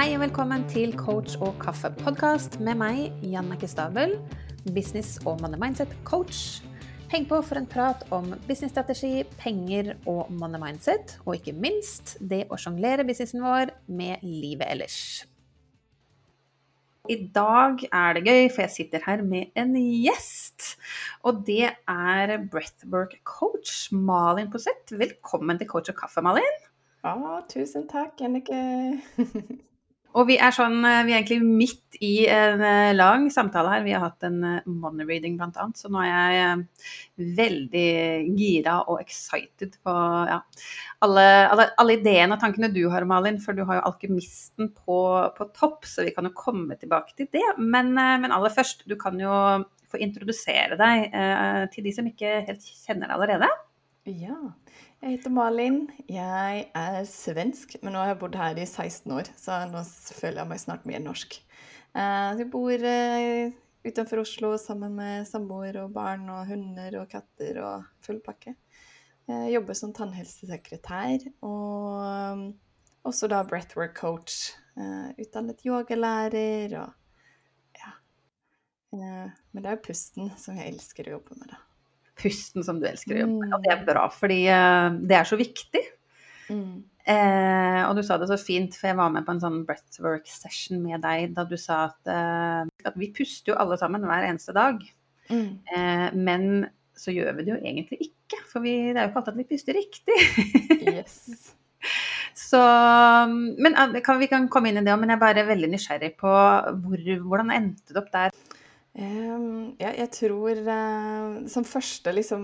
Hei og velkommen til Coach og kaffe-podkast med meg, Jannike Stabel, business- og money mindset-coach. Heng på for en prat om businessstrategi, penger og money mindset, og ikke minst det å sjonglere businessen vår med livet ellers. I dag er det gøy, for jeg sitter her med en gjest. Og det er breathwork coach Malin Posett. Velkommen til Coach og kaffe, Malin. Ja, tusen takk, Jannike. Og vi er sånn, eh, vi er egentlig midt i en eh, lang samtale her. Vi har hatt en eh, money reading annet, så nå er jeg veldig gira og excited på ja, alle, alle, alle, ideene og tankene du har, Malin. For du har jo alkymisten på, på topp, så vi kan jo komme tilbake til det. Men, men aller først, du kan jo få introdusere deg eh, til de som ikke helt kjenner deg allerede. Ja. Jeg heter Malin. Jeg er svensk, men nå har jeg bodd her i 16 år, så nå føler jeg meg snart mer norsk. Uh, jeg bor uh, utenfor Oslo sammen med samboer og barn og hunder og katter og full pakke. Jeg jobber som tannhelsesekretær og um, også da breathwork coach. Utdannet yogalærer og ja. men det er pusten som jeg elsker å jobbe med, da pusten som du elsker å jobbe med. Og det er bra, fordi uh, det er så viktig. Mm. Eh, og du sa det så fint, for jeg var med på en sånn breathwork session med deg da du sa at, eh, at vi puster jo alle sammen hver eneste dag. Mm. Eh, men så gjør vi det jo egentlig ikke, for vi, det er jo ikke alltid at vi puster riktig. yes. Så, men kan, Vi kan komme inn i det òg, men jeg er bare veldig nysgjerrig på hvor, hvordan endte det opp der? Um, ja, jeg tror uh, Som første liksom,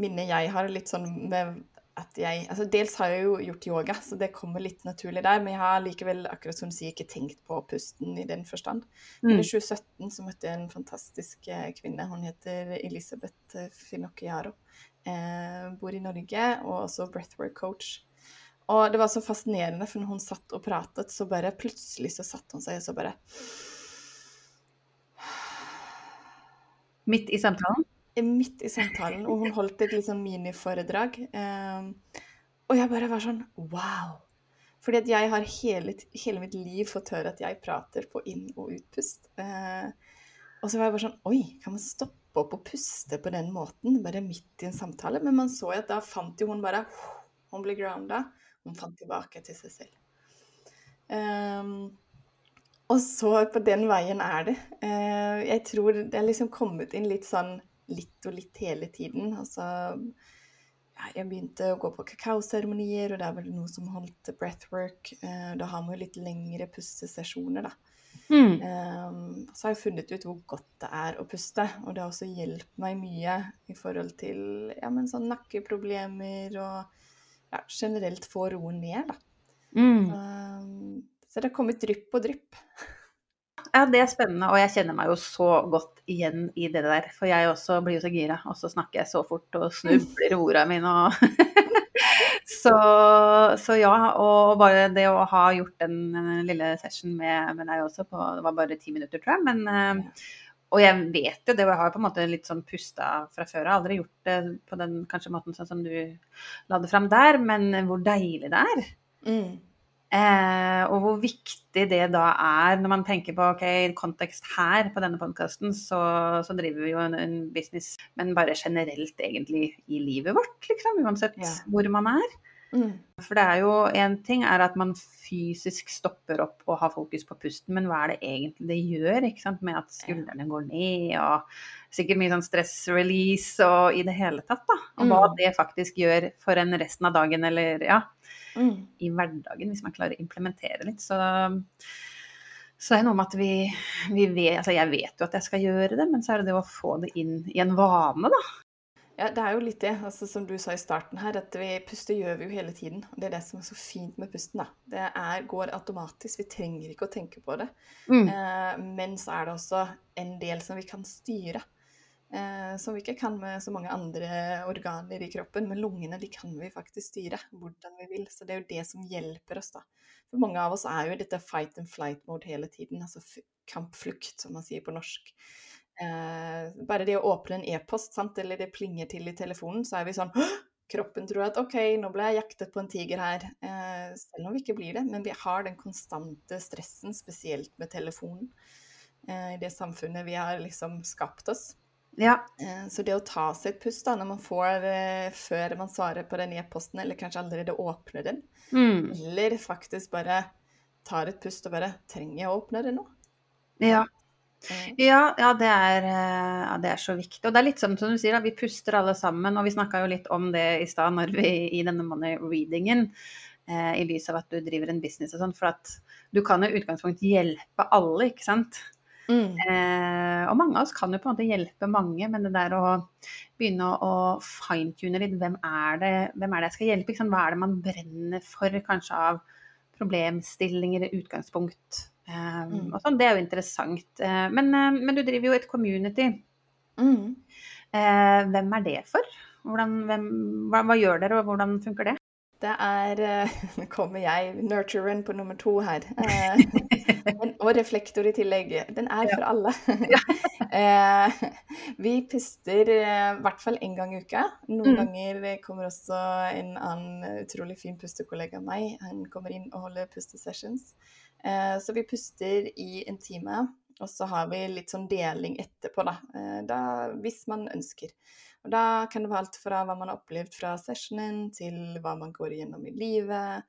minne jeg har, litt sånn med at jeg altså Dels har jeg jo gjort yoga, så det kommer litt naturlig der. Men jeg har likevel akkurat som du sier, ikke tenkt på pusten i den forstand. Mm. Men i 2017 så møtte jeg en fantastisk uh, kvinne. Hun heter Elisabeth uh, Finocchiaro. bor i Norge og også breathwork coach. Og det var så fascinerende, for når hun satt og pratet, så bare plutselig så satte hun seg og så bare Midt i samtalen? Midt i samtalen, og hun holdt et liksom miniforedrag. Eh, og jeg bare var sånn wow! Fordi at jeg har hele, hele, mitt liv fått høre at jeg prater på inn- og utpust. Eh, og så var jeg bare sånn Oi, kan man stoppe opp og puste på den måten? Bare midt i en samtale? Men man så jo at da fant jo hun bare Hun ble grounda. Hun fant tilbake til seg selv. Um, og så på den veien er det. Eh, jeg tror det er liksom kommet inn litt sånn litt og litt hele tiden. Altså ja, Jeg begynte å gå på kakaoseremonier, og det er vel noe som holdt breathwork. Eh, da har man jo litt lengre pustesesjoner, da. Mm. Um, så har jeg funnet ut hvor godt det er å puste, og det har også hjulpet meg mye i forhold til ja, men sånn nakkeproblemer og ja, generelt få roen ned, da. Mm. Um, så det har kommet drypp på drypp. Ja, det er spennende, og jeg kjenner meg jo så godt igjen i det der. For jeg også blir jo så gira, og så snakker jeg så fort og snubler i ordene mine og så, så, ja, og bare det å ha gjort den lille session med, med deg også på Det var bare ti minutter, tror jeg. Men, eh, og jeg vet jo det, og jeg har på en måte litt sånn pusta fra før. Jeg har aldri gjort det på den kanskje måten sånn som du la det fram der, men hvor deilig det er. Mm. Eh, og hvor viktig det da er når man tenker på ok, kontekst her på denne podkasten, så, så, driver vi jo en, en, business, men bare generelt egentlig i livet vårt, liksom. Uansett ja. hvor man er. Mm. For det er jo én ting er at man fysisk stopper opp og har fokus på pusten, men hva er det egentlig det gjør ikke sant? med at skuldrene går ned, og sikkert mye sånn stress-release og i det hele tatt, da. Og hva mm. det faktisk gjør for en resten av dagen, eller ja mm. i hverdagen, hvis man klarer å implementere litt. Så, så er det noe med at vi, vi vet Altså jeg vet jo at jeg skal gjøre det, men så er det det å få det inn i en vane, da. Ja, det er jo litt det, altså, som du sa i starten her, at vi puster gjør vi jo hele tiden. og Det er det som er så fint med pusten. da. Det er, går automatisk, vi trenger ikke å tenke på det. Mm. Eh, men så er det også en del som vi kan styre. Eh, som vi ikke kan med så mange andre organer i kroppen. Men lungene de kan vi faktisk styre hvordan vi vil. Så det er jo det som hjelper oss, da. For mange av oss er jo i dette fight and flight-mode hele tiden. Altså kampflukt, som man sier på norsk. Eh, bare det å åpne en e-post, eller det plinger til i telefonen, så er vi sånn kroppen tror at OK, nå ble jeg jaktet på en tiger her. Eh, selv om vi ikke blir det. Men vi har den konstante stressen, spesielt med telefonen, eh, i det samfunnet vi har liksom skapt oss. Ja. Eh, så det å ta seg et pust da, når man får eh, før man svarer på den e-posten, eller kanskje allerede åpner den, Mm. eller faktisk bare tar et pust og bare Trenger jeg å åpne det nå? Ja. Eh, Ja, ja, det er, eh, ja, det er så viktig. Og det er litt sånn som du sier, da, vi puster alle sammen. Og vi snakka jo litt om det i stad i denne money readingen, eh, i lys av at du driver en business og sånn. For at du kan jo i utgangspunktet hjelpe alle, ikke sant. mm, Eh, og mange av oss kan jo på en måte hjelpe mange, men det der å begynne å, å fine-tune litt hvem er, det, hvem er det jeg skal hjelpe? Hva er det man brenner for, kanskje av problemstillinger, i utgangspunkt? Mm. og sånn, det er jo interessant. Uh, men, uh, men du driver jo et community. mm. Uh, hvem er det for? Hvordan, hvem, hva, hva gjør dere, og hvordan funker det? Det er eh, Nå kommer jeg, nurturen på nummer to her. Eh, og reflektor i tillegg. Den er for alle. eh, vi puster i hvert fall én gang i uka. Noen Mm. ganger kommer også en annen utrolig fin pustekollega av meg. Han kommer inn og holder pustesessions. Så vi puster i en time. Og så har vi litt sånn deling etterpå, da. Eh, da hvis man ønsker. Og da kan det være alt fra hva man har opplevd fra sessionen, til hva man går igjennom i livet.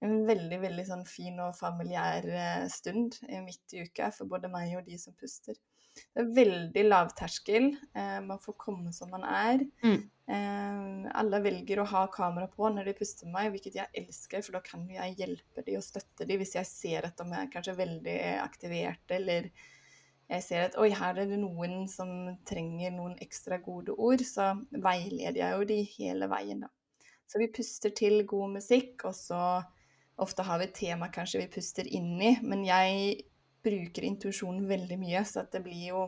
En veldig veldig sånn fin og familiær eh, stund eh, midt i uka for både meg og de som puster. Det er veldig lavterskel. Eh, man får komme som man er. Mm. Eh, alle velger å ha kamera på når de puster med meg, hvilket jeg elsker, for da kan jeg hjelpe dem og støtte dem hvis jeg ser at de er kanskje veldig aktiverte, eller jeg ser at oi, her er det noen som trenger noen ekstra gode ord, så veileder jeg jo de hele veien, da. Så vi puster til god musikk, og så ofte har vi et tema kanskje vi puster inn i, men jeg bruker intuisjonen veldig mye, så det blir jo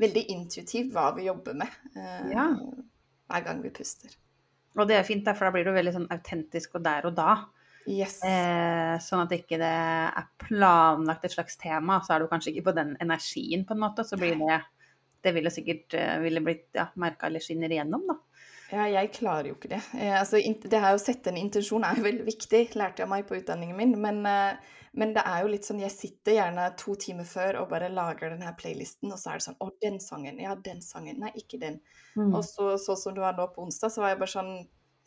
veldig intuitivt hva vi jobber med eh, Ja. hver gang vi puster. Og det er fint, for da blir du veldig sånn autentisk og der og da. Yes. Eh, sånn at ikke det er planlagt et slags tema, så er du kanskje ikke på den energien, på en måte. Så blir det Det ville sikkert eh, ville blitt ja, merka eller skinner igjennom, da. Ja, jeg klarer jo ikke det. Eh, altså, det her å sette en intensjon er jo veldig viktig, lærte jeg meg på utdanningen min. Men, eh, men det er jo litt sånn, jeg sitter gjerne to timer før og bare lager den her playlisten, og så er det sånn Å, den sangen. Ja, den sangen. Nei, ikke den. Mm. Og så, så som det var nå på onsdag, så var jeg bare sånn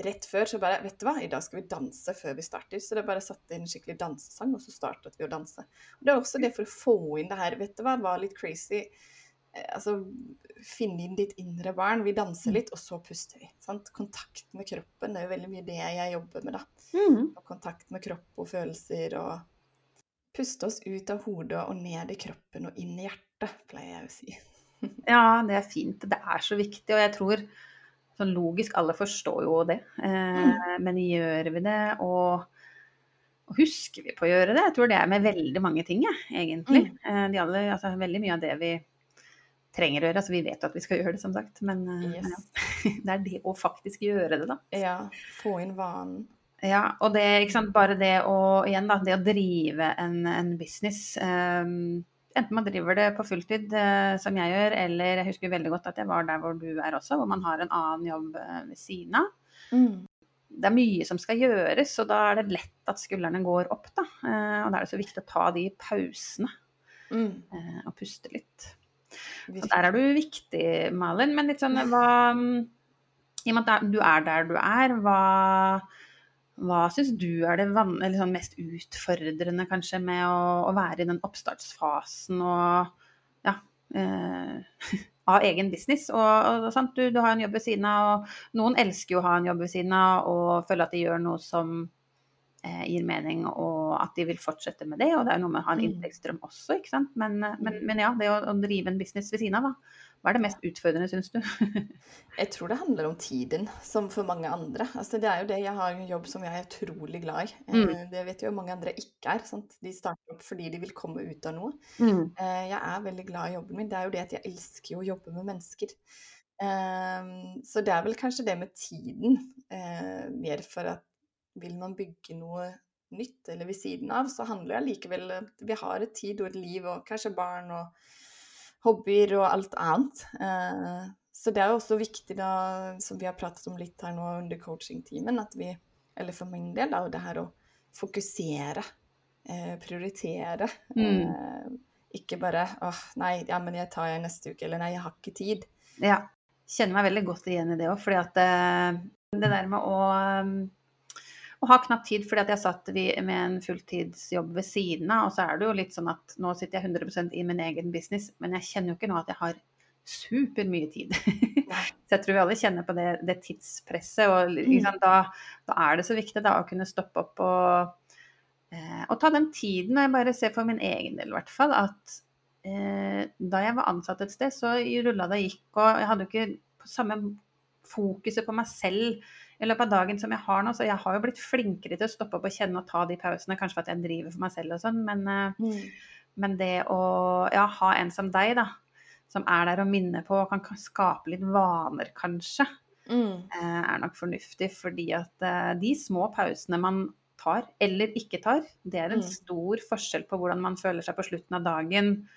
Rett før så bare Vet du hva, i dag skal vi danse før vi starter. Så det bare satte inn en skikkelig dansesang, og så startet vi å danse. Og det er også det for å få inn det her Vet du hva, var litt crazy. Eh, Altså finne inn ditt indre barn. Vi danser litt, og så puster vi. Sant? Kontakt med kroppen. Det er jo veldig mye det jeg jobber med, da. Mm. Kontakt med kropp og følelser og Puste oss ut av hodet og ned i kroppen og inn i hjertet, pleier jeg å si. Ja, det er fint. Det er så viktig, og jeg tror sånn logisk alle forstår jo det. Eh, Men gjør vi det, og, og husker vi på å gjøre det? Jeg tror det er med veldig mange ting, jeg, egentlig. Mm. De alle, altså, veldig mye av det vi trenger å gjøre. Altså, vi vet jo at vi skal gjøre det, som sagt, men yes. men ja. det er det å faktisk gjøre det, da. Ja, få inn vanen. Ja, og det, ikke sant, bare det å, igjen da, det å drive en, en business, Um, enten man driver det på fulltid, eh, som jeg gjør, eller jeg husker veldig godt at jeg var der hvor du er også, hvor man har en annen jobb eh, ved siden av. Mm. Det er mye som skal gjøres, og da er det lett at skuldrene går opp, da. Eh, og da er det så viktig å ta de pausene Mm. eh, og puste litt. Så der er du viktig, Malin. Men litt sånn hva I og med at du er der du er, hva, hva syns du er det sånn mest utfordrende kanskje med å, å være i den oppstartsfasen og ja eh, av egen business? Og, og sant? Du, du har en jobb ved siden av, og noen elsker jo å ha en jobb ved siden av og føler at de gjør noe som gir mening, og at de vil fortsette med det. Og det er jo noe med å ha en Mm. inntektsstrøm også, ikke sant. Men, eh, men, men ja, det å, å drive en business ved siden av, da. Hva er det mest utfordrende, syns du? Jeg tror det handler om tiden, som for mange andre. Altså, det er jo det, jeg har en jobb som jeg er utrolig glad i. Mm. Eh, Det vet jo mange andre ikke er. Sant? De starter opp fordi de vil komme ut av noe. Mm. Eh, Jeg er veldig glad i jobben min. Det er jo det at jeg elsker å jobbe med mennesker. Så det er vel kanskje det med tiden, eh, mer for at vil man bygge noe nytt eller ved siden av, så handler det allikevel vi har et tid og et liv og kanskje barn og hobbyer og alt annet. Eh, Så det er jo også viktig, da, som vi har pratet om litt her nå under coaching-timen, at vi, eller for min del, da, det her å fokusere, eh, prioritere. Mm. Eh, ikke bare åh, nei, ja, men jeg tar jeg neste uke, eller nei, jeg har ikke tid. Ja. Kjenner meg veldig godt igjen i det òg, fordi at det der med å um, har ha knapp tid fordi at jeg satt med en fulltidsjobb ved siden av. Og så er det jo litt sånn at nå sitter jeg 100% i min egen business, men jeg kjenner jo ikke nå at jeg har supermye tid. så jeg tror vi alle kjenner på det, det tidspresset. Og liksom, da, da er det så viktig da, å kunne stoppe opp og, eh, og ta den tiden. Og jeg bare ser for min egen del i hvert fall at eh, da jeg var ansatt et sted, så rulla det gikk, og jeg hadde jo ikke på samme fokuset på meg selv i løpet av dagen som jeg har nå. Så jeg har jo blitt flinkere til å stoppe opp og kjenne og ta de pausene, kanskje for at jeg driver for meg selv og sånn, men, eh, Mm. men det å ja, ha en som deg, da, som er der og minner på og kan skape litt vaner, kanskje, Mm. eh, er nok fornuftig. Fordi at eh, de små pausene man tar, eller ikke tar, det er en Mm. stor forskjell på hvordan man føler seg på slutten av dagen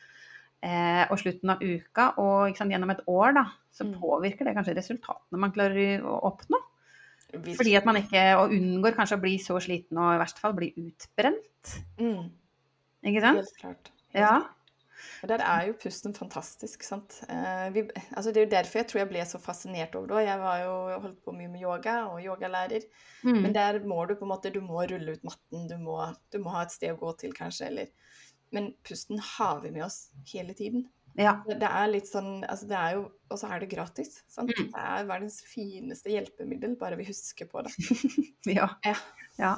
eh, og slutten av uka. Og sant, gjennom et år, da, så Mm. påvirker det kanskje resultatene man klarer å oppnå. Fordi at man ikke, og unngår kanskje å bli så sliten og i verste fall bli utbrent. mm. Ikke sant? Helt klart. Helt Ja. Og der er jo pusten fantastisk, sant. Eh, vi, altså det er jo derfor jeg tror jeg ble så fascinert over det. Jeg var jo jeg holdt på mye med yoga og yogalærer. Men Mm. der må du på en måte Du må rulle ut matten, du må, du må ha et sted å gå til, kanskje, eller Men pusten har vi med oss hele tiden. Ja. Det det er litt sånn altså det er jo, Og så er det gratis. Sant? Mm. Det er verdens fineste hjelpemiddel, bare vi husker på det. Ja. Ja. ja.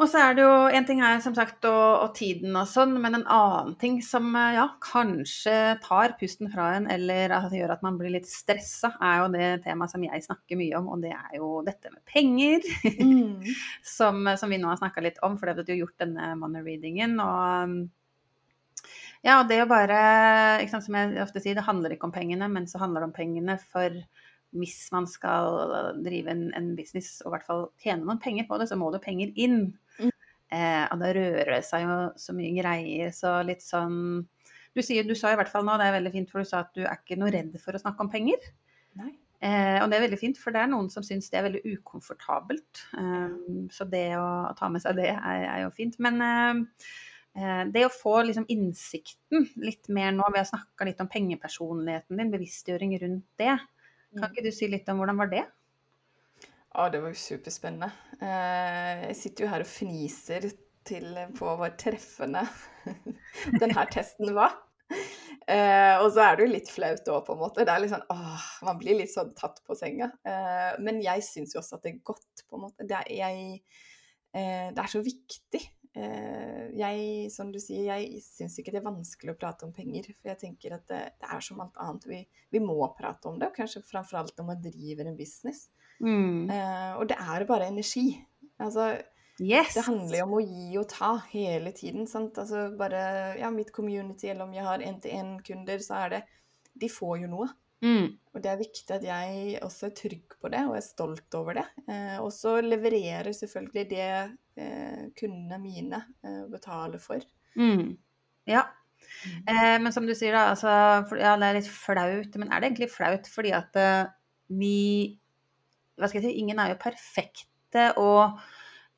Og så er det jo en ting er som sagt og, og tiden og sånn, men en annen ting som eh, ja, kanskje tar pusten fra en, eller det gjør at man blir litt stressa, er jo det temaet som jeg snakker mye om, og det er jo dette med penger. Mm. som, som vi nå har snakka litt om, for det har jo gjort denne money readingen. Og um, ja, og det å bare sant, Som jeg ofte sier, det handler ikke om pengene, men så handler det om pengene for hvis man skal drive en, en business og i hvert fall tjene noen penger på det, så må det penger inn. Mm. Eh, og da rører det seg jo så mye greier, så litt sånn du, sier, du sa i hvert fall nå, det er veldig fint, for du sa at du er ikke noe redd for å snakke om penger. Nei. Eh, og det er veldig fint, for det er noen som syns det er veldig ukomfortabelt. Um, så det å ta med seg det er, er jo fint. Men eh, det å få liksom innsikten litt mer nå, vi har snakka litt om pengepersonligheten din, bevisstgjøring rundt det. Kan ikke du si litt om hvordan var det? Ja, det var jo superspennende. Eh, Jeg sitter jo her og fniser til på hvor treffende denne testen var. Eh, og så er det jo litt flaut òg, på en måte. Det er litt sånn, åh, Man blir litt sånn tatt på senga. Eh, men jeg syns jo også at det er godt, på en måte. Det er, jeg, eh, det er så viktig. Eh, jeg, som du sier, jeg syns ikke det er vanskelig å prate om penger. For jeg tenker at det, det er som alt annet. Vi, vi må prate om det, og kanskje framfor alt når man driver en business. Mm. Eh, og det er bare energi. Altså, Yes! det handler jo om å gi og ta hele tiden. Sant? Altså bare Ja, mitt community, eller om jeg har én-til-én-kunder, så er det De får jo noe. Mm. Og det er viktig at jeg også er trygg på det, og er stolt over det. Eh, og så levererer selvfølgelig det kundene mine eh, betaler for. Mm. Ja. Eh, men som du sier, da, altså, for, ja, det er litt flaut. Men er det egentlig flaut fordi at uh, vi Hva skal jeg si, ingen er jo perfekte, og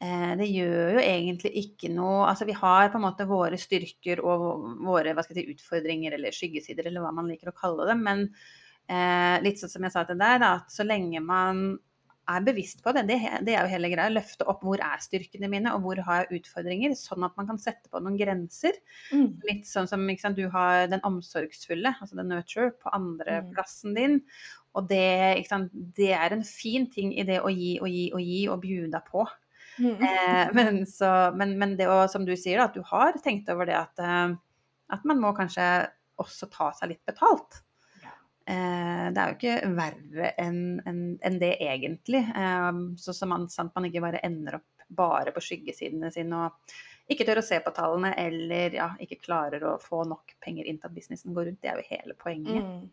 eh, det gjør jo egentlig ikke noe Altså, vi har på en måte våre styrker og våre hva skal jeg si, utfordringer eller skyggesider, eller hva man liker å kalle det. Men eh, litt sånn som jeg sa til deg, da, at så lenge man er bevisst på det, det, det er jo hele greia. Løfte opp hvor er styrkene mine, og hvor har jeg utfordringer, sånn at man kan sette på noen grenser. Mm. Litt sånn som sant, du har den omsorgsfulle, altså den nurture, på Mm. andreplassen din. Og det, sant, det er en fin ting i det å gi og gi og gi og bjuda på. Mm. Eh, men, så, men, men det å, som du sier, da, at du har tenkt over det at, eh, at man må kanskje også ta seg litt betalt. Eh, det er jo ikke verre enn en, en det egentlig. Eh, så så man, man ikke bare ender opp bare på skyggesidene sine og ikke tør å se på tallene eller ja, ikke klarer å få nok penger inn til at businessen går rundt. Det er jo hele poenget. Mm.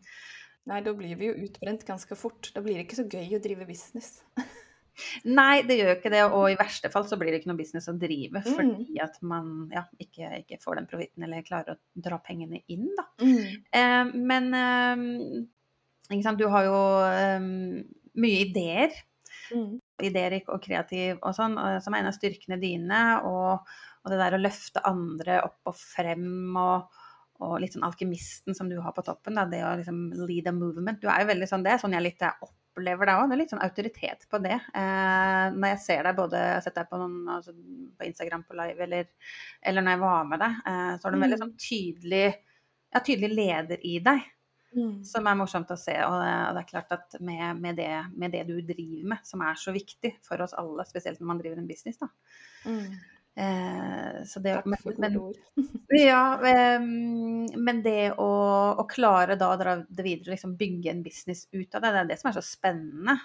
Nei, da blir vi jo utbrent ganske fort. Da blir det ikke så gøy å drive business. Nei, det gjør ikke det, og i verste fall så blir det ikke noe business å drive Mm. fordi at man ja, ikke, ikke får den profitten eller klarer å dra pengene inn, da. Mm. Eh, men eh, ikke sant? Du har jo eh, mye ideer. Mm. Ideerik og kreativ og sånn, som er en av styrkene dine. Og, og, det der å løfte andre opp og frem og, og litt sånn alkymisten som du har på toppen. Da, det å liksom lead a movement. Du er jo veldig sånn det, sånn jeg litt opplever deg òg. Det er litt sånn autoritet på det. Eh, når jeg ser deg både jeg har sett deg på, noen, altså, på Instagram på live eller, eller, når jeg var med deg, eh, så har du en veldig mm. sånn tydelig, ja, tydelig leder i deg. Mm. Som er morsomt å se. Det, og det er klart at med, med, det, med, det, du driver med, som er så viktig for oss alle, spesielt når man driver en business, da. Mm. Eh, det, Takk for gode ord. ja, eh, men det å, å, klare da å dra det videre, liksom bygge en business ut av det, det er det som er så spennende.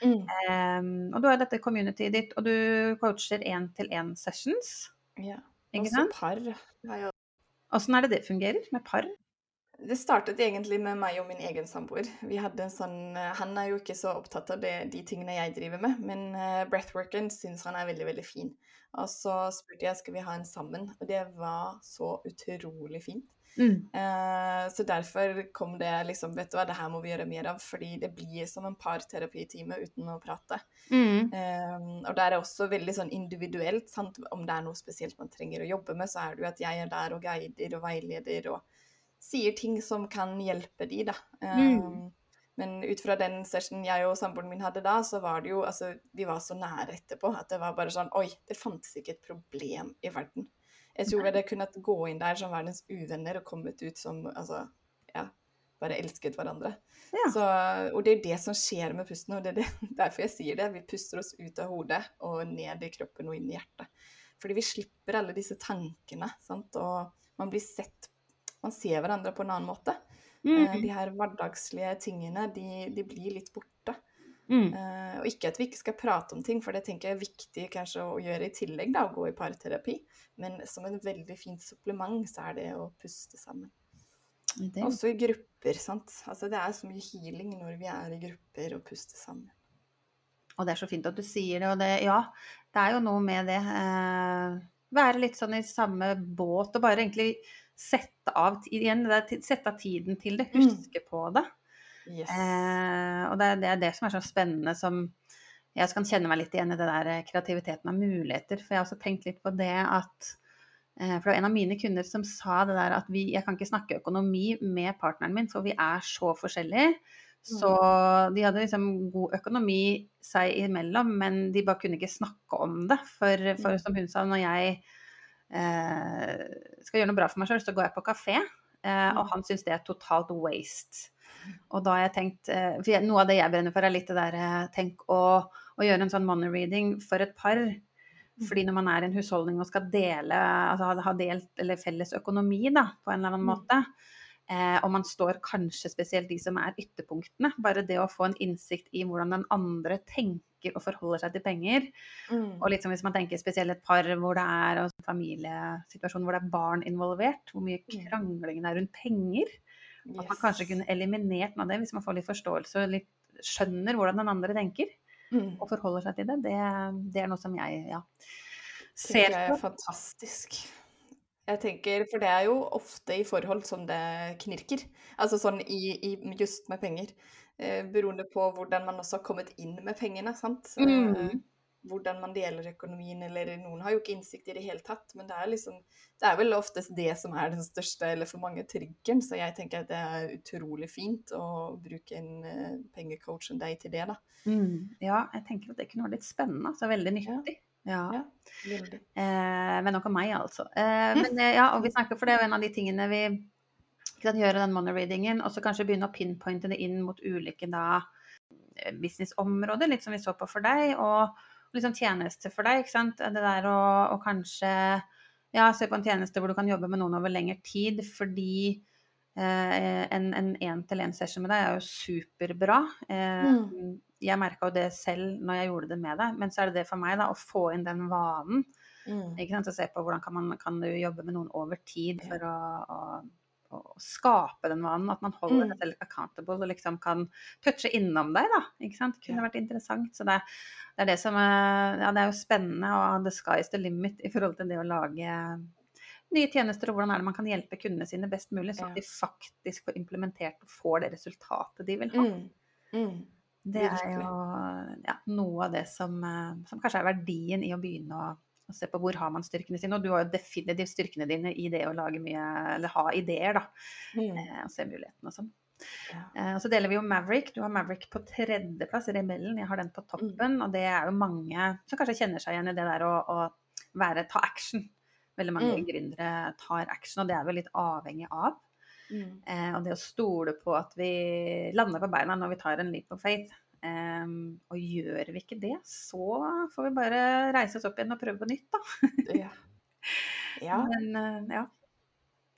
Mm. Eh, og du har dette communityet ditt, og du coacher én-til-én sessions. Ja. Også par. Åssen er det det fungerer med par? Det startet egentlig med meg og min egen samboer. Vi hadde en sånn, eh, Han er jo ikke så opptatt av det, de tingene jeg driver med, men uh, breathworken syns han er veldig, veldig fin. Og så spurte jeg skal vi ha en sammen, og det var så utrolig fint. Mm. Uh, så derfor kom det liksom Vet du hva, det her må vi gjøre mer av, fordi det blir som en parterapitime uten å prate. Mm. Uh, og det er også veldig sånn individuelt, sant? om det er noe spesielt man trenger å jobbe med, så er det jo at jeg er der og guider og veileder og sier ting som kan hjelpe de, da. Mm. Um, men ut fra den sessionen jeg og samboeren min hadde da, så var det jo Altså, vi var så nære etterpå at det var bare sånn Oi, det fantes ikke et problem i verden. Jeg tror vi hadde kunnet gå inn der som verdens uvenner og kommet ut som altså, ja, bare elsket hverandre. Ja. Så, og det er det som skjer med pusten, og det er det, derfor jeg sier det. Vi puster oss ut av hodet og ned i kroppen og inn i hjertet. Fordi vi slipper alle disse tankene, sant? og man blir sett man ser hverandre på en annen måte. Mm. de her hverdagslige tingene, de, de blir litt borte. Mm. Uh, og ikke at vi ikke skal prate om ting, for det tenker jeg er viktig kanskje å gjøre i tillegg, da, å gå i parterapi. Men som en veldig fint supplement, så er det å puste sammen. Det. Også i grupper, sant. Altså det er så mye healing når vi er i grupper og puster sammen. Og det er så fint at du sier det, og det, ja, det er jo noe med det. Eh, være litt sånn i samme båt og bare egentlig sette av, igjen, sette av tiden til det, mm. huske på det. Yes. Eh, og det, det, er det som er så spennende som Jeg kan kjenne meg litt igjen i det der eh, kreativiteten av muligheter. For jeg har også tenkt litt på det at eh, For det var en av mine kunder som sa det der at vi, jeg kan ikke snakke økonomi med partneren min, for vi er så forskjellige. Så mm. de hadde liksom god økonomi seg imellom, men de bare kunne ikke snakke om det. For, for som hun sa, når jeg skal gjøre noe bra for meg sjøl, så går jeg på kafé. Eh, og mm. han syns det er totalt waste. Og da har jeg tenkt eh, For noe av det jeg brenner for, er litt det eh, Tenk å, å, gjøre en sånn money reading for et par. Mm. Fordi når man er i en husholdning og skal dele, altså ha delt eller felles økonomi da, på en eller annen mm. måte, eh, og man står kanskje spesielt de som er ytterpunktene, bare det å få en innsikt i hvordan den andre tenker tenker og forholder seg til penger. Mm. Og litt som hvis man tenker spesielt et par hvor det er en familiesituasjon hvor det er barn involvert, hvor mye mm. kranglingen er rundt penger. Yes. At man kanskje kunne eliminert noe av det hvis man får litt forståelse og litt skjønner hvordan den andre tenker. Mm. Og forholder seg til det. Det, det er noe som jeg ja, ser på. Det er fantastisk. Jeg tenker, For det er jo ofte i forhold som det knirker. Altså sånn i, i just med penger. Eh, beroende på hvordan man også har kommet inn med pengene. sant? Mm. Eh, hvordan man deler økonomien, eller noen har jo ikke innsikt i det hele tatt. Men det er liksom, det er vel oftest det som er den største, eller for mange, triggeren. Så jeg tenker at det er utrolig fint å bruke en uh, pengecoach som deg til det, da. Mm. Ja, jeg tenker at det kunne vært litt spennende. Så veldig nyttig. Ja. ja. ja eh, men nok om meg, altså. Eh, men ja, og vi snakker, for det er en av de tingene vi kan gjøre den money readingen, og så kanskje begynne å pinpointe det inn mot ulike da, eh, businessområder, litt som vi så på for deg, og liksom tjenester for deg. ikke sant? Det der å, å kanskje ja, se på en tjeneste hvor du kan jobbe med noen over lengre tid, fordi eh, en én-til-én-session med deg er jo superbra. Eh, mm. Jeg merka jo det selv når jeg gjorde det med deg, men så er det det for meg, da, å få inn den vanen. Mm. Ikke sant? Å se på hvordan kan, man, kan du jobbe med noen over tid for å, å å skape den vanen. At man holder mm. seg selv accountable og liksom kan touche innom deg, da. Ikke sant. Det kunne vært interessant. Så det, det, er det som Ja, det er jo spennende, og the sky is the limit i forhold til det å lage nye tjenester og hvordan er det man kan hjelpe kundene sine best mulig, sånn at de faktisk får implementert og får det resultatet de vil ha. Mm. Mm. Det er jo ja, noe av det som, eh, som kanskje er verdien i å begynne å, å se på hvor har man styrkene sine. Og du har jo definitivt styrkene dine i det å lage mye, eller ha ideer, da. Mm. Eh, og se mulighetene og sånn. Ja. Eh, og så deler vi jo Maverick. Du har Maverick på tredjeplass, Rebellen. Jeg har den på toppen. Mm. Og det er jo mange som kanskje kjenner seg igjen i det der å, å være, ta action. Veldig mange Mm. gründere tar action, og det er vi litt avhengig av. Mm. Eh, og det å stole på at vi lander på beina når vi tar en leap of faith. Eh, og gjør vi ikke det, så får vi bare reise oss opp igjen og prøve på nytt, da. Ja. ja. Men eh, ja.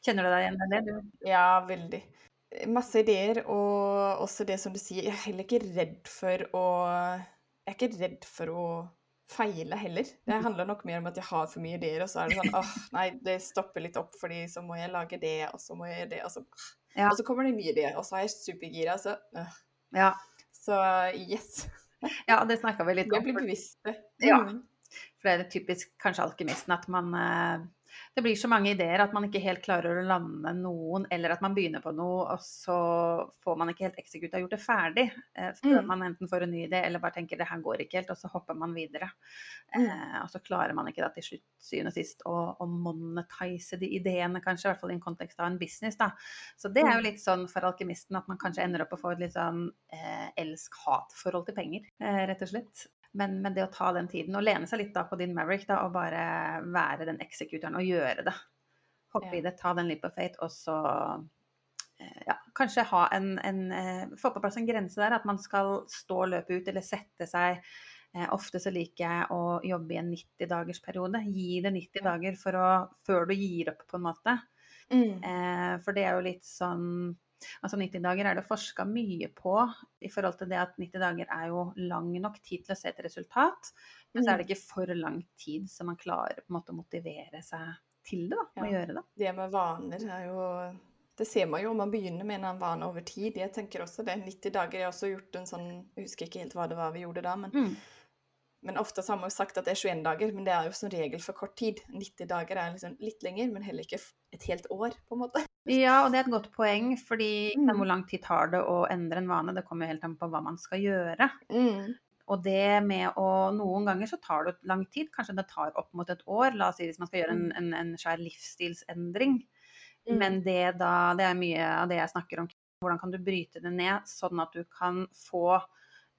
Kjenner du deg igjen i det? Du? Ja, veldig. Masse ideer, og også det som du sier, jeg er heller ikke redd for å Jeg er ikke redd for å feile heller. Det handler nok mer om at jeg har for mye ideer, og så er det sånn åh, nei, det stopper litt opp, fordi så må jeg lage det, og så må jeg gjøre det, og så, Ja. og så kommer det nye ideer, og så er jeg supergira, så øh. Ja. Så yes. ja, det snakka vi litt Jeg Det blir bevisst. Ja. Mm. For det er typisk kanskje alkymisten at man eh, Det blir så mange ideer at man ikke helt klarer å lande noen, eller at man begynner på noe, og så får man ikke helt og gjort det ferdig eh, før Mm. man enten får en ny idé eller bare tenker det her går ikke helt, og så hopper man videre. Mm. Eh, og så klarer man ikke da til slutt, syvende og sist, å, å monetize de ideene, kanskje, i hvert fall i en kontekst av en business. da. Så det er jo Mm. litt sånn for alkymisten at man kanskje ender opp å få et litt sånn eh, elsk-hat-forhold til penger, eh, rett og slett. Men, men det å ta den tiden og lene seg litt da på din Maverick da, og bare være den executeren og gjøre det. Hoppe Ja. i det, ta den leap of fate, og så eh, ja, kanskje ha en, en eh, Få på plass en grense der, at man skal stå løpet ut eller sette seg eh, Ofte så liker jeg å jobbe i en 90-dagersperiode. Gi det 90 dager å, før du gir opp, på en måte. Mm. For det er jo litt sånn Altså 90 dager er det forska mye på i forhold til det at 90 dager er jo lang nok tid til å se et resultat. Men så er det ikke for lang tid så man klarer på en måte å motivere seg til det, da. Å gjøre det. Det med vaner er jo Det ser man jo om man begynner med en annen vane over tid. Jeg tenker også det. 90 dager. Jeg har også gjort en sånn Jeg husker ikke helt hva det var vi gjorde da, men, Mm. men ofte har man jo sagt at det er 21 dager, men det er jo som regel for kort tid. 90 dager er liksom litt lenger, men heller ikke et helt år, på en måte. Ja, og det er et godt poeng, fordi Mm. hvor lang tid tar det å endre en vane? Det kommer helt an på hva man skal gjøre. Mm. Og det med å Noen ganger så tar det lang tid, kanskje det tar opp mot et år. La oss si hvis man skal gjøre en, en, en svær livsstilsendring. Mm. Men det da Det er mye av det jeg snakker om. Hvordan kan du bryte det ned sånn at du kan få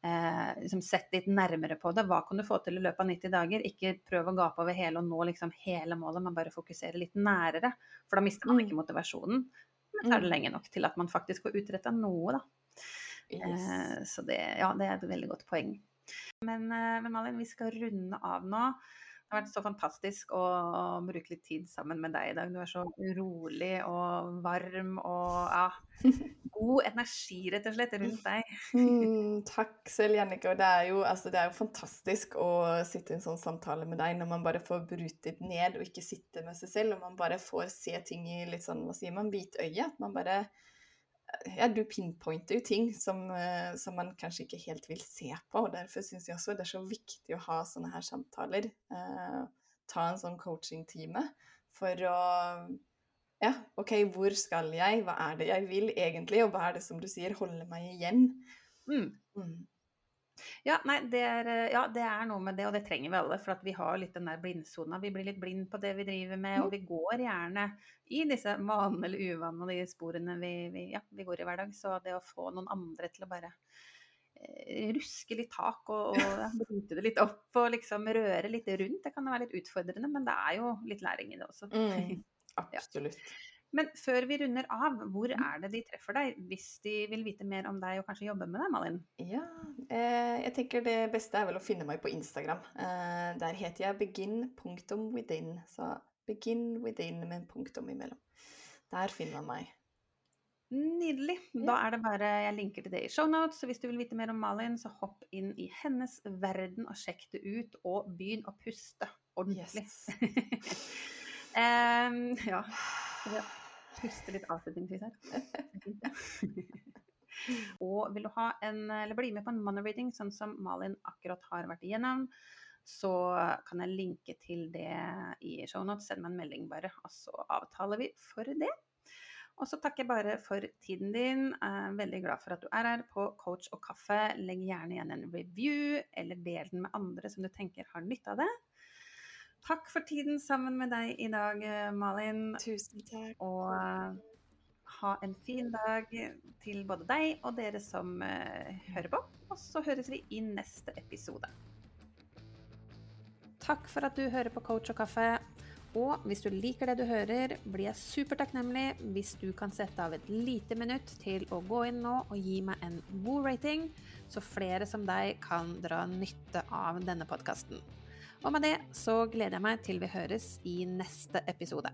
eh, liksom sett litt nærmere på det. Hva kan du få til i løpet av 90 dager? Ikke prøv å gape over hele og nå liksom hele målet, men bare fokusere litt nærere. For da mister man Mm. ikke motivasjonen. Men så er det lenge nok til at man faktisk får utretta noe, da. Yes. Eh, Så det, ja, det er et veldig godt poeng. Men, eh, men Malin, vi skal runde av nå. Har vært så fantastisk å bruke litt tid sammen med deg i dag. Du er så rolig og varm og ja, god energi, rett og slett, rundt deg. Mm, takk selv, Jannicke. Det altså, det er jo fantastisk å sitte i en sånn samtale med deg når man bare får brutet ned og ikke sitte med seg selv, og man bare får se ting i litt sånn, hva sier man, hvitøye. At man bare Ja, du pinpointer jo ting som, eh, som man kanskje ikke helt vil se på. og Derfor syns jeg også det er så viktig å ha sånne her samtaler. Eh, ta en sånn coaching-time for å ja, OK, hvor skal jeg? Hva er det jeg vil egentlig? Og hva er det som du sier holder meg igjen? Mm. Mm. Ja, nei, det er, eh, ja, det er noe med det, og det trenger vi alle. For at vi har litt den der blindsona. Vi blir litt blind på det vi driver med, og vi går gjerne i disse vanene eller uvanene og de sporene vi, vi, ja, vi går i hver dag. Så det å få noen andre til å bare eh, ruske litt tak og, og bryte det litt opp og liksom røre litt rundt, det kan være litt utfordrende, men det er jo litt læring i det også. Mm. Absolutt. Men før vi runder av, hvor er det de treffer deg hvis de vil vite mer om deg og kanskje jobbe med deg, Malin? Ja, eh, jeg tenker det beste er vel å finne meg på Instagram. Eh, der heter jeg begin.within. Så begin within med en punktum imellom. Der finner man meg. Nydelig. Da er det bare Jeg linker til det i shownotes. Så hvis du vil vite mer om Malin, så hopp inn i hennes verden og sjekk det ut. Og begynn å puste ordentlig. Yes. Ja. ja. Puste litt avslutningsvis her. og vil du ha en, eller bli med på en money reading, sånn som Malin akkurat har vært igjennom, så kan jeg linke til det i shownotes. Send meg en melding, bare, og så avtaler vi for det. Og så takker jeg bare for tiden din. Jeg er veldig glad for at du er her på Coach og kaffe. Legg gjerne igjen en review, eller del den med andre som du tenker har nytte av det. Takk for tiden sammen med deg i dag, Malin. Tusen takk. Og eh, ha en fin dag til både deg og dere som uh, hører på. Og så høres vi i neste episode. Takk for at du hører på Coach og kaffe. Og hvis du liker det du hører, blir jeg supertakknemlig hvis du kan sette av et lite minutt til å gå inn nå og gi meg en god rating, så flere som deg kan dra nytte av denne podkasten. Og med det så gleder jeg meg til vi høres i neste episode.